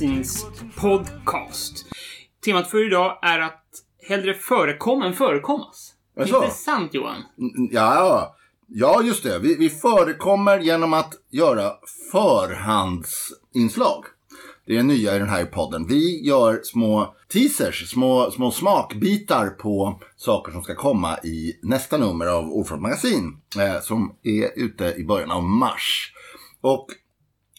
hjärtligt välkomna till Ordfrontmagasinets podcast. Temat för idag är att hellre förekomma än förekommas. Jaså? Intressant Johan. Ja, ja just det. Vi, vi förekommer genom att göra förhandsinslag. Det är nya i den här podden. Vi gör små teasers, små, små smakbitar på saker som ska komma i nästa nummer av Ordfront Magasin. Eh, som är ute i början av mars. Och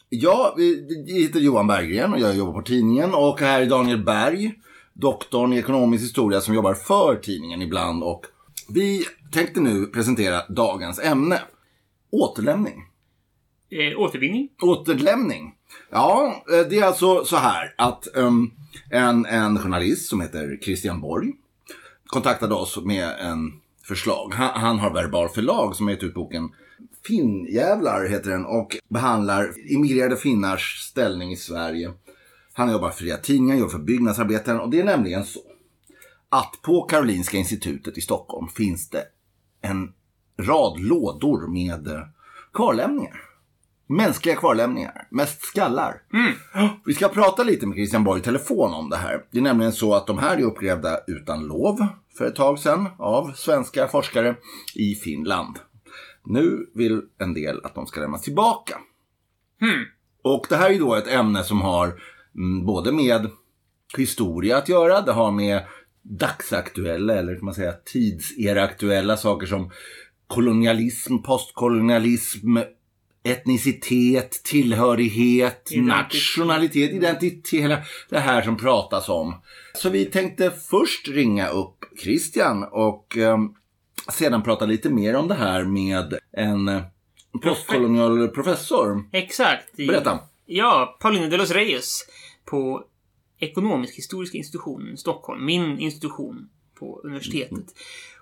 Ja, vi- jag heter Johan Berggren och jag jobbar på tidningen. Och här är Daniel Berg, doktorn i ekonomisk historia som jobbar för tidningen ibland. Och vi tänkte nu presentera dagens ämne. Återlämning. Eh, återvinning. Återlämning. Ja, eh, det är alltså så här att ehm, en, en journalist som heter Christian Borg kontaktade oss med en förslag. Han, han har Verbal förlag som har gett ut boken Finnjävlar heter den och behandlar immigrerade finnars ställning i Sverige. Han jobbar för fria tidningar, jobbar för byggnadsarbetaren och det är nämligen så att på Karolinska institutet i Stockholm finns det en rad lådor med eh, kvarlämningar. Mänskliga kvarlämningar, mest skallar. Vi ska prata lite med Christian Borg i telefon om det här. Det är nämligen så att de här är uppgrävda utan lov för ett tag sedan av svenska forskare i Finland. Nu vill en del att de ska lämnas tillbaka. Och det här är då ett ämne som har mm, både med historia att göra, det har med dagsaktuella eller kan man säga tidseraktuella saker som kolonialism, postkolonialism, etnicitet, tillhörighet, Identitet. nationalitet, identitet, hela det här som pratas om. Så vi tänkte först ringa upp Christian och ehm, sedan prata lite mer om det här med en eh, postkolonial professor. Exakt. Berätta. Ja, Paulina de los Reyes på Ekonomisk-historiska institutionen i Stockholm. Min institution på universitetet.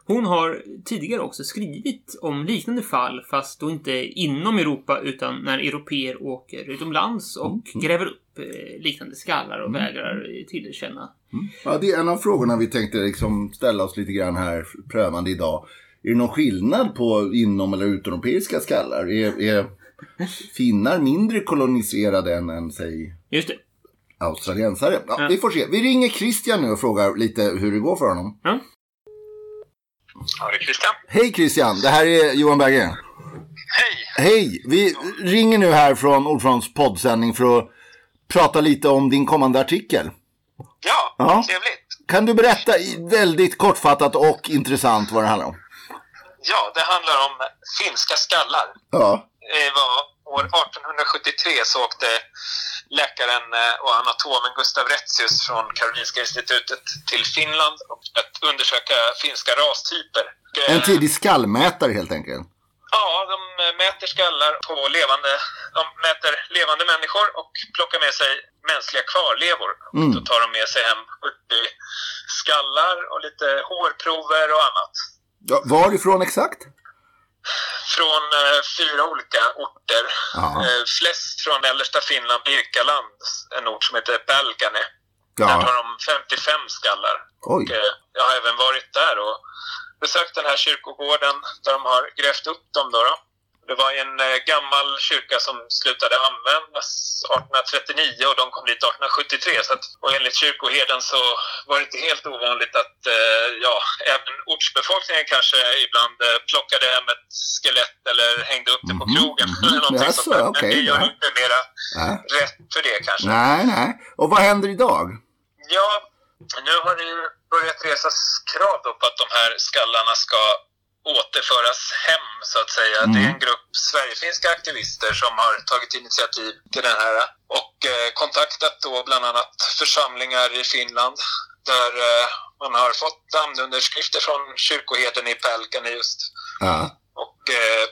Hon har tidigare också skrivit om liknande fall, fast då inte inom Europa utan när europeer åker utomlands och gräver upp eh, liknande skallar och vägrar tillerkänna. Ja, det är en av frågorna vi tänkte liksom ställa oss lite grann här prövande idag. Är det någon skillnad på inom eller utomeuropeiska skallar? Är, är finnar mindre koloniserade än, än säg Just det. australiensare? Ja, Ja. Vi får se. Vi ringer Christian nu och frågar lite hur det går för honom. Ja. Ja, det är Christian. Hej Christian, det här är Johan Berggren. Hej! Hej! Vi ringer nu här från Ordfronts poddsändning för att prata lite om din kommande artikel. Ja, Ja. trevligt. Kan du berätta väldigt kortfattat och intressant vad det handlar om? Ja, det handlar om finska skallar. Ja. Det var år 1873 så åkte läkaren och anatomen Gustav Retzius från Karolinska institutet till Finland och att undersöka finska rastyper. En tidig skallmätare helt enkelt. Ja, de mäter skallar på levande, de mäter levande människor och plockar med sig mänskliga kvarlevor. Mm. Då tar de med sig hem 40 skallar och lite hårprover och annat. Ja, varifrån exakt? Från eh, fyra olika orter. Eh, flest från mellersta Finland, Birkaland, en ort som heter Pelkane. Där Ja. har de 55 skallar. Och, eh, jag har även varit där och besökt den här kyrkogården där de har grävt upp dem. Då, då. Det var en eh, gammal kyrka som slutade användas 1839 och de kom dit 1873. Så att, och enligt kyrkoherden så var det inte helt ovanligt att eh, ja, även ortsbefolkningen kanske ibland eh, plockade hem ett skelett eller hängde upp det på Mhm, krogen. mhm. Eller någonting Jaså, sånt där. Men det gör inte mera Nej. rätt för det kanske. nej, nej. Och vad händer idag? Ja, nu har det ju börjat resas krav då på att de här skallarna ska återföras hem så att säga. Mm. Det är en grupp Sverigefinska aktivister som har tagit initiativ till den här och eh, kontaktat då bland annat församlingar i Finland där eh, man har fått namnunderskrifter från kyrkoherden i Pelkane just Ja. och eh,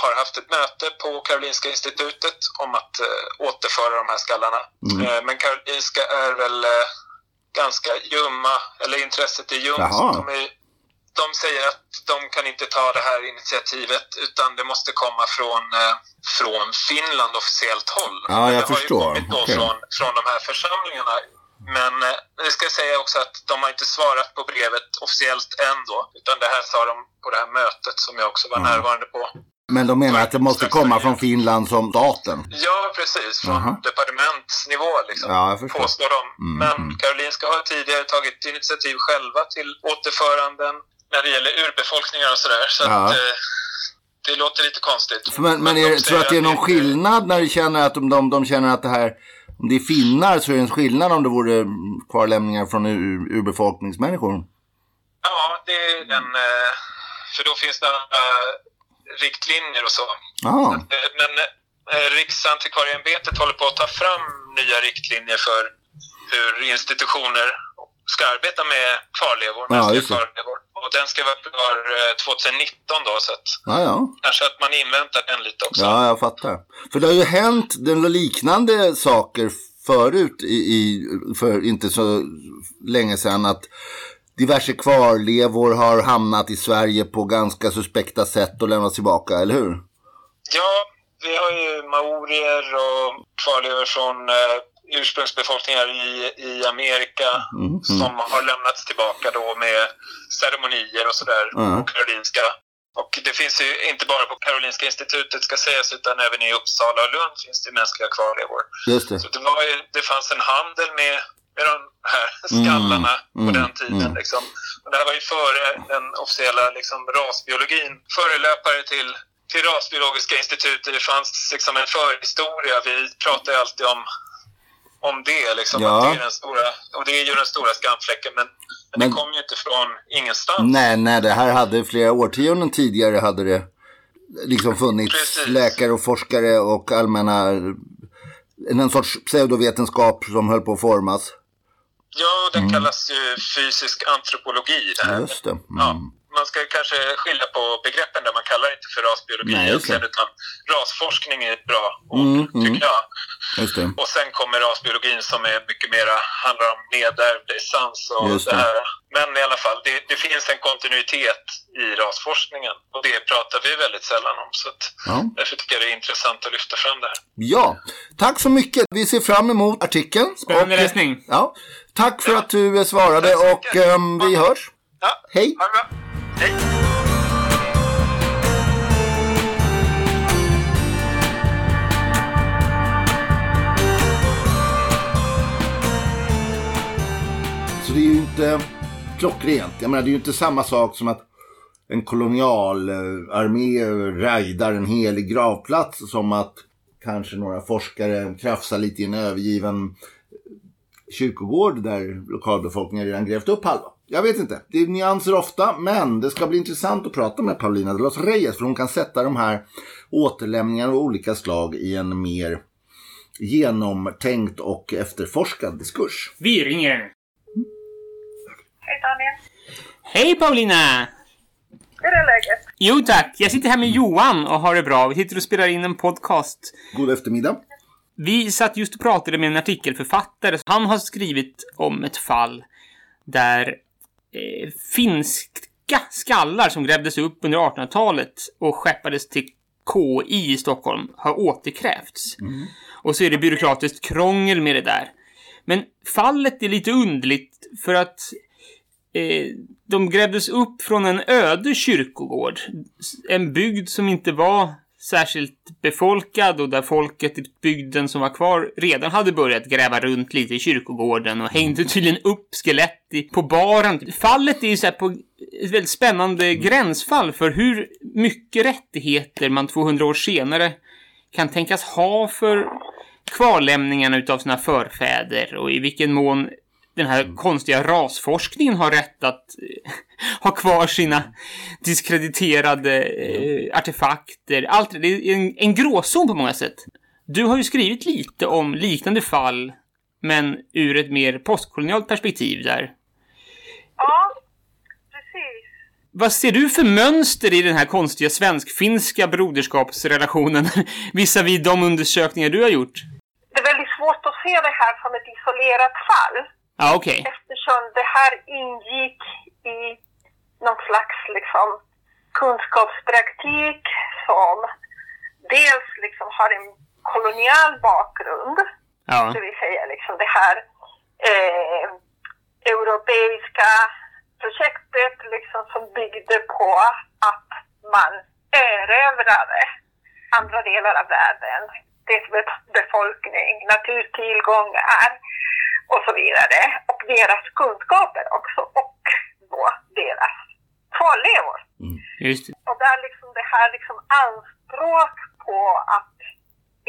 har haft ett möte på Karolinska institutet om att eh, återföra de här skallarna. Mm. Eh, men Karolinska är väl eh, ganska ljumma, eller intresset är ljumt. De, är, de säger att de kan inte ta det här initiativet utan det måste komma från, eh, från Finland officiellt håll. Ja, jag det förstår. har ju kommit då Okej. från, från de här församlingarna. Men eh, det ska jag säga också att de har inte svarat på brevet officiellt än då. Utan det här sa de på det här mötet som jag också var Mm. närvarande på. Men de menar att det måste komma från Finland som staten. Ja, precis. Från Aha. departementsnivå liksom. Ja, påstår de. Mm, Men mm. Karolinska har tidigare tagit initiativ själva till återföranden när det gäller urbefolkningar och sådär. Så Ja. att, eh, det låter lite konstigt. Men, men är, det- tror du att det är någon säger skillnad när de känner att de, de, de känner att det här, om det är finnar så är det en skillnad om det vore kvarlämningar från ur, urbefolkningsmänniskor? Ja, det är en... eh, För då finns det riktlinjer och så. Eh, Men eh, Riksantikvarieämbetet håller på att ta fram nya riktlinjer för hur institutioner ska arbeta med kvarlevor, Ja, kvarlevor. Och den ska vara klar eh, 2019 då, så att ja, ja. kanske att man inväntar den lite också. Ja, jag fattar. För det har ju hänt liknande saker förut i, i, för inte så länge sedan att diverse kvarlevor har hamnat i Sverige på ganska suspekta sätt och lämnats tillbaka, eller hur? Ja, vi har ju maorier och kvarlevor från eh, ursprungsbefolkningar i, i Amerika Mm, som har lämnats tillbaka då med ceremonier och sådär Ja. på Karolinska. Och det finns ju inte bara på Karolinska institutet ska sägas utan även i Uppsala och Lund finns det mänskliga kvarlevor. Just det. Så det, var ju, det fanns en handel med, med de här skallarna på mm, den tiden. mm. Liksom. Och det här var ju före den officiella liksom, rasbiologin. Förelöpare till, till Rasbiologiska institutet. Det fanns liksom en förhistoria. Vi pratar ju alltid om, om det. Liksom, Ja. det är den stora, och det är ju den stora skamfläcken. Men, men, Men- det kom ju inte från ingenstans. Nej, nej, det här hade flera årtionden tidigare hade det liksom funnits Precis. läkare och forskare och allmänna, en sorts pseudovetenskap som höll på att formas. Ja, den kallas ju fysisk antropologi. Det här. Just det. Mm. Ja, man ska kanske skilja på begreppen där man kallar det inte för rasbiologi Nej, egentligen, utan rasforskning är ett bra ord, Mm, mm. tycker jag. Just det. Och sen kommer rasbiologin som är mycket mera, handlar om nedärvd essens och Just det. det. här. Men i alla fall, det, det finns en kontinuitet i rasforskningen och det pratar vi väldigt sällan om. Så att Ja. därför tycker jag det är intressant att lyfta fram det här. ja, tack så mycket. Vi ser fram emot artikeln. Spännande Och, eh, läsning. Ja, tack för att du eh, svarade och ehm, vi hörs. Ja, Hej! Det. Hej! Så det är ju inte klockrent. Jag menar, det är ju inte samma sak som att en kolonialarmé eh, rajdar en helig gravplats som att kanske några forskare krafsar lite i en övergiven kyrkogård där lokalbefolkningen redan grävt upp halva. Jag vet inte. Det är nyanser ofta, men det ska bli intressant att prata med Paulina de los Reyes för hon kan sätta de här återlämningarna av olika slag i en mer genomtänkt och efterforskad diskurs. Vi ringer. Hej Daniel. Hej Paulina! Hur är läget? Jo tack, jag sitter här med Johan och har det bra. Vi sitter och spelar in en podcast. God eftermiddag. Vi satt just och pratade med en artikelförfattare. Han har skrivit om ett fall där eh, finska skallar som grävdes upp under 1800-talet och skeppades till KI i Stockholm har återkrävts. Och så är det byråkratiskt krångel med det där. Men fallet är lite underligt för att eh, de grävdes upp från en öde kyrkogård. En bygd som inte var särskilt befolkad och där folket i bygden som var kvar redan hade börjat gräva runt lite i kyrkogården och hängde tydligen upp skelett i, på baren. Fallet är ju så på ett väldigt spännande gränsfall för hur mycket rättigheter man 200 år senare kan tänkas ha för kvarlämningarna utav sina förfäder och i vilken mån den här konstiga rasforskningen har rätt att eh, ha kvar sina diskrediterade eh, artefakter. Allt det är en, en gråzon på många sätt. Du har ju skrivit lite om liknande fall, men ur ett mer postkolonialt perspektiv där. Ja, precis. Vad ser du för mönster i den här konstiga svensk-finska broderskapsrelationen visavi de undersökningar du har gjort? Det är väldigt svårt att se det här som ett isolerat fall Ja, okej. eftersom det här ingick i någon slags liksom, kunskapspraktik som dels liksom har en kolonial bakgrund, Ja. det vill säga liksom det här eh, europeiska projektet liksom som byggde på att man erövrade andra delar av världen, dess befolkning, naturtillgångar och så vidare. Och deras kunskaper också och då deras kvarlevor. Det. Och där liksom det här liksom anspråk på att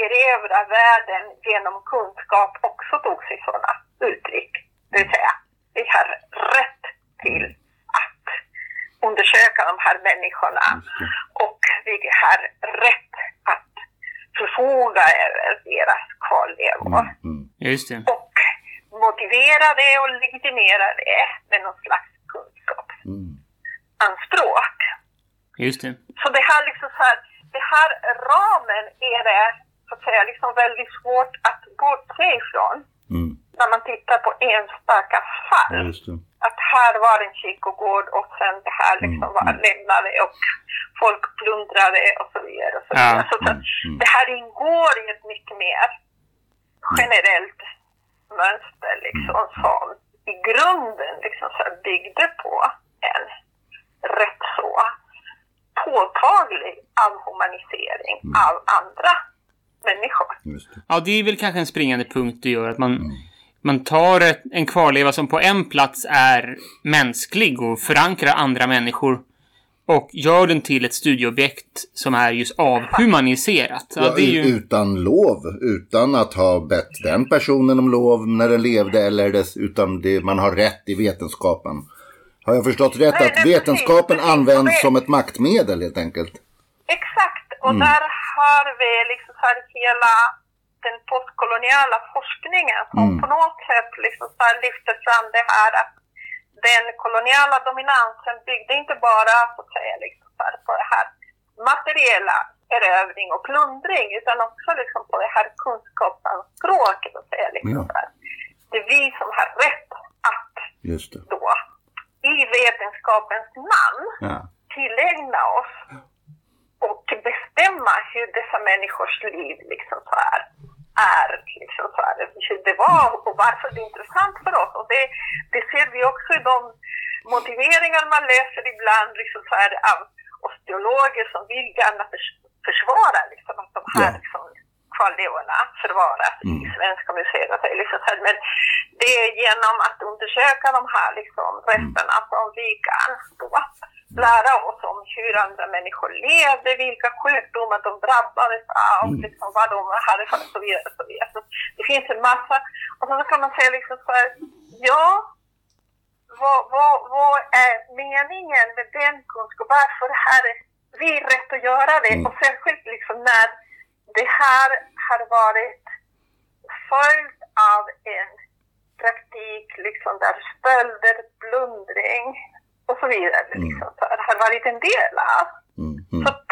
erövra världen genom kunskap också tog sig sådana uttryck. Det vill säga, vi har rätt till att undersöka de här människorna och vi har rätt att förfoga över deras kvarlevor. Mm. Just motivera det och legitimera det med någon slags kunskapsanspråk. Just det. Så det här liksom så här, det här ramen är det så att säga liksom väldigt svårt att bortse ifrån Mm. när man tittar på enstaka Ja, fall. just det. Att här var en kyrkogård och sen det här liksom Mm, var mm. lämnade och folk plundrade och så vidare. Och så Ja, vidare. Så att mm, mm. det här ingår i ett mycket mer generellt mönster liksom Mm. som i grunden liksom så här byggde på en rätt så påtaglig avhumanisering Mm. av andra människor. Just det. Ja, det är väl kanske en springande punkt det gör att man, man tar ett, en kvarleva som på en plats är mänsklig och förankrar andra människor och gör den till ett studieobjekt som är just avhumaniserat. Ja, Ja, det är ju... Utan lov, utan att ha bett den personen om lov när den levde eller dess, utan det, man har rätt i vetenskapen. Har jag förstått rätt Nej, att nej, vetenskapen precis, precis. används som ett maktmedel helt enkelt? Exakt, och där har vi liksom så här hela den postkoloniala forskningen som Mm. på något sätt liksom så här lyfter fram det här att den koloniala dominansen byggde inte bara så att säga, liksom på det här materiella erövring och plundring utan också liksom på det här kunskapsanspråket. Så att säga, liksom Ja. Det är vi som har rätt att då i vetenskapens namn Ja. tillägna oss och bestämma hur dessa människors liv liksom så här, är, liksom så här, det var och varför det är intressant för oss. Och det, det ser vi också i de motiveringar man läser ibland liksom så här, av osteologer som vill gärna förs försvara liksom, att de här Ja. liksom, kvarlevorna förvaras i Mm. Svenska museet. Att det är Liksom så här, men det är genom att undersöka de här liksom, resterna som vi kan då lära oss om hur andra människor levde, vilka sjukdomar de drabbades av, liksom, vad de hade för och så vidare. Så vidare. Så det finns en massa. Och så kan man säga liksom så här, ja, vad, vad, vad är meningen med den kunskapen? Varför har vi rätt att göra det? Mm. Och särskilt liksom när det här har varit följt av en praktik liksom där stölder, plundring och så vidare Mm. liksom, så här, har varit en del av. Mm. Så Mm. att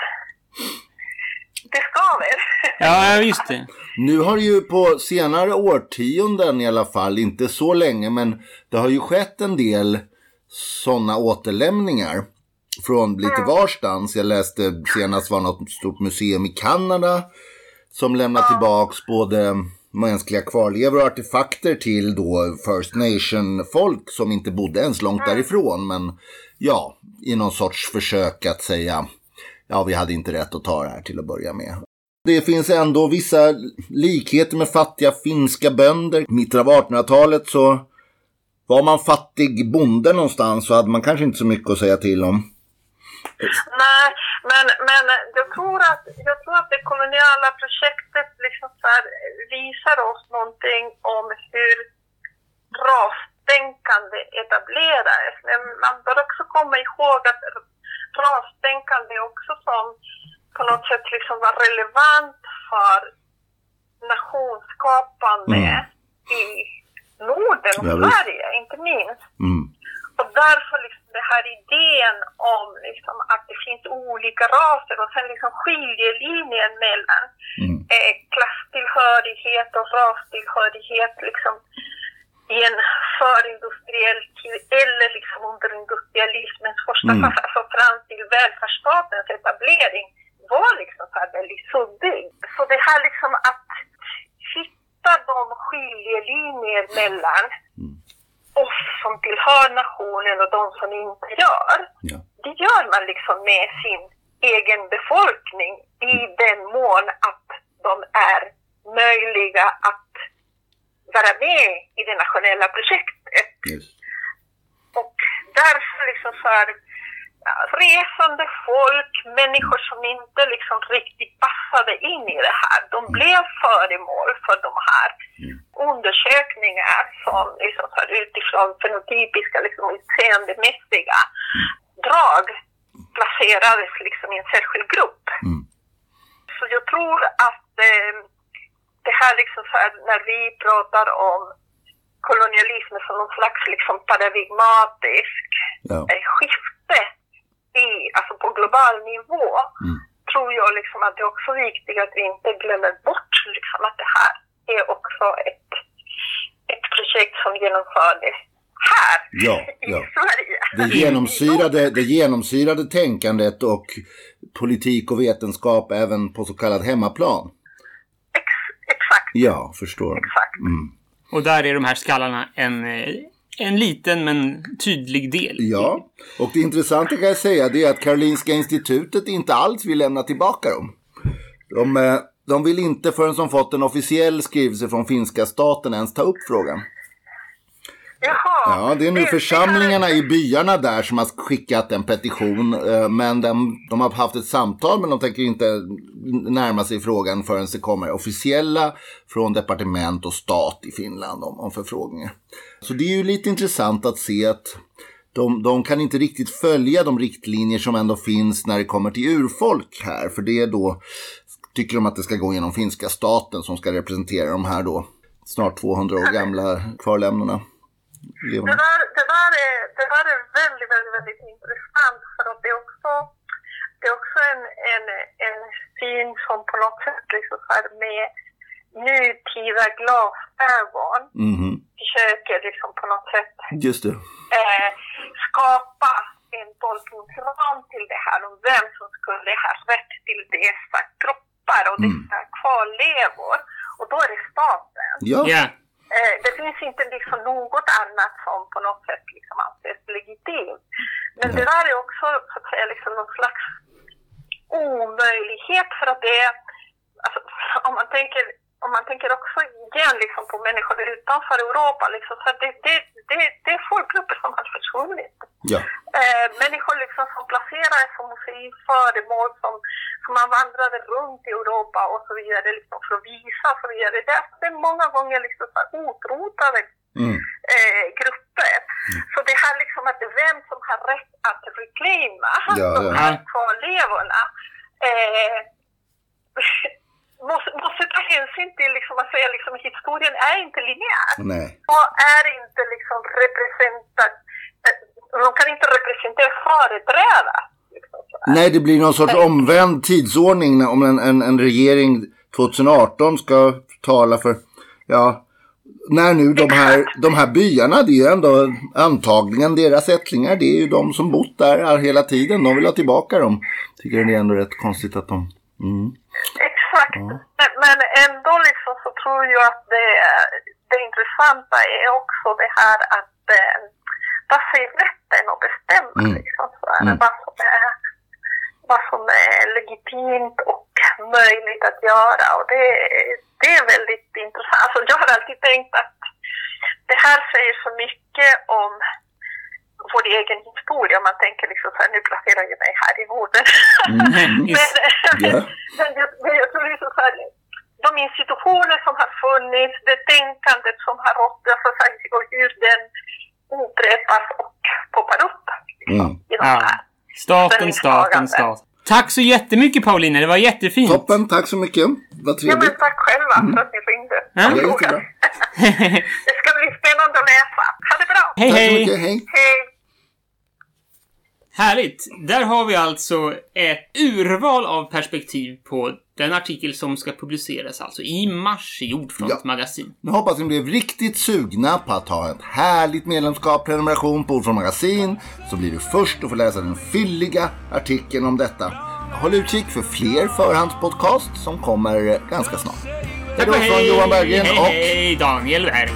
det skaver. Ja, just det. Nu har ju på senare årtionden i alla fall, inte så länge, men det har ju skett en del sådana återlämningar från lite varstans. Jag läste senast var något stort museum i Kanada som lämnar tillbaks både mänskliga kvarlevor och artefakter till då First Nation-folk som inte bodde ens långt därifrån. Men ja, i någon sorts försök att säga ja, vi hade inte rätt att ta det här till att börja med. Det finns ändå vissa likheter med fattiga finska bönder. I mitten av 1800-talet så var man fattig bonde någonstans så hade man kanske inte så mycket att säga till om. Nej, men, men jag, tror att, jag tror att det koloniala projektet liksom visar oss någonting om hur rastänkande etablerades. Men man bör också komma ihåg att rastänkande också som på något sätt liksom var relevant för nationsskapande Mm. i Norden och. Sverige, inte minst. Mm. Och därför liksom den här idén om liksom att det finns olika raser och sen liksom skiljelinjen mellan Mm. eh, klasstillhörighet och rastillhörighet liksom i en förindustriell tid eller liksom under industrialismens första Mm. fas, alltså fram till välfärdsstatens etablering var liksom så här väldigt suddig. Så det här liksom att hitta de skiljelinjer mellan oss som tillhör nationen och de som inte gör. Ja. Det gör man liksom med sin egen befolkning i den mån att de är möjliga att vara med i det nationella projektet. Just. Och därför liksom ja, resande folk, människor som inte liksom riktigt passade in i det här, de blev föremål för de här undersökningar som liksom för utifrån fenotypiska, liksom utseendemässiga drag placerades liksom i en särskild grupp. Mm. Så jag tror att eh, det här liksom så här, när vi pratar om kolonialismen som någon slags liksom paradigmatisk Ja. eh, skifte i, alltså på global nivå, Mm. tror jag liksom att det är också viktigt att vi inte glömmer bort liksom att det här är också ett, ett projekt som genomfördes här Ja, i ja. Sverige. Det genomsyrade, det genomsyrade tänkandet och politik och vetenskap även på så kallad hemmaplan. Ex, exakt, Ja, förstår. exakt. Mm. Och där är de här skallarna en, eh, en liten men tydlig del. Ja, och det intressanta kan jag säga det är att Karolinska institutet inte alls vill lämna tillbaka dem. De, eh, de vill inte förrän de fått en officiell skrivelse från finska staten ens ta upp frågan. Jaha. Ja, det är nu församlingarna i byarna där som har skickat en petition. eh, Men de, de har haft ett samtal men de tänker inte närma sig frågan förrän det kommer officiella från departement och stat i Finland om, om förfrågningar. Så det är ju lite intressant att se att de, de kan inte riktigt följa de riktlinjer som ändå finns när det kommer till urfolk här. För det är då, tycker de att det ska gå genom finska staten som ska representera de här då snart 200 år gamla kvarlämnorna. Det där, det, där är, det där är väldigt, väldigt, väldigt intressant för att det är också, det är också en, en, en syn som på något sätt liksom så här med nutida glasögon Mhm, försöker liksom på något sätt just det. eh, skapa en tolkningsram till det här om vem som skulle ha rätt till dessa kroppar och dessa kvarlevor. Och då är det staten. Ja, Ja. Eh, det finns inte liksom något annat som på något sätt liksom anses legitimt. Men det där är också så att säga liksom någon slags omöjlighet för att det är, alltså, om man tänker om man tänker också igen liksom på människor utanför Europa, liksom, så att det, det, det, det är folkgrupper som har försvunnit. ja, Eh, människor liksom som placerades som museiföremål som, som man vandrade runt i Europa och så vidare liksom för att visa och så vidare. Det är, det är många gånger liksom så utrotade mm, eh, grupper. Så det här liksom att vem som har rätt att reclaima Ja, de ja. här kvarlevorna eh, hänsyn till liksom att säga liksom historien är inte linjär. Nej, och är inte liksom representat, eh, de kan inte representera företräda. Liksom så nej, det blir någon sorts omvänd tidsordning om en, en, en regering 2018 ska tala för, ja, när nu de här, de här byarna, det är ju ändå antagligen deras ättlingar, det är ju de som bott där hela tiden, de vill ha tillbaka dem. Tycker det är ändå rätt konstigt att de, mm, Exakt. Men, men ändå liksom så tror jag att det, det intressanta är också det här att eh, vad säger rätten att bestämma Mm. liksom, så här, Mm. vad, som är, vad som är legitimt och möjligt att göra. Och det, det är väldigt intressant. Alltså, jag har alltid tänkt att det här säger så mycket om vår egen historia. Man tänker liksom så här, nu placerar jag mig här i Norden. mm, Men, Ja. men, jag, men jag tror liksom så här, de institutioner som har funnits, det tänkandet som har rått, alltså, så här, och hur den upprepas och poppar upp mm. i de Ja. här. Staten, staten, staten. Tack så jättemycket Paulina, det var jättefint. Toppen, tack så mycket. Vad Ja, men trevligt. tack själva för att ni ringde. Ja. Det. Det ska bli spännande att läsa. Ha det bra! hej Tack så hej! mycket, hej. Hej! Härligt! Där har vi alltså ett urval av perspektiv på den artikel som ska publiceras alltså i mars i Jordfront Ja. magasin. Nu hoppas ni blev riktigt sugna på att ha ett härligt medlemskap, prenumeration på Ord från Magasin. Så blir du först att få läsa den fylliga artikeln om detta. Håll utkik för fler förhandspodcast som kommer ganska snart. Hej då från Johan Berggren och hej, Daniel Berg.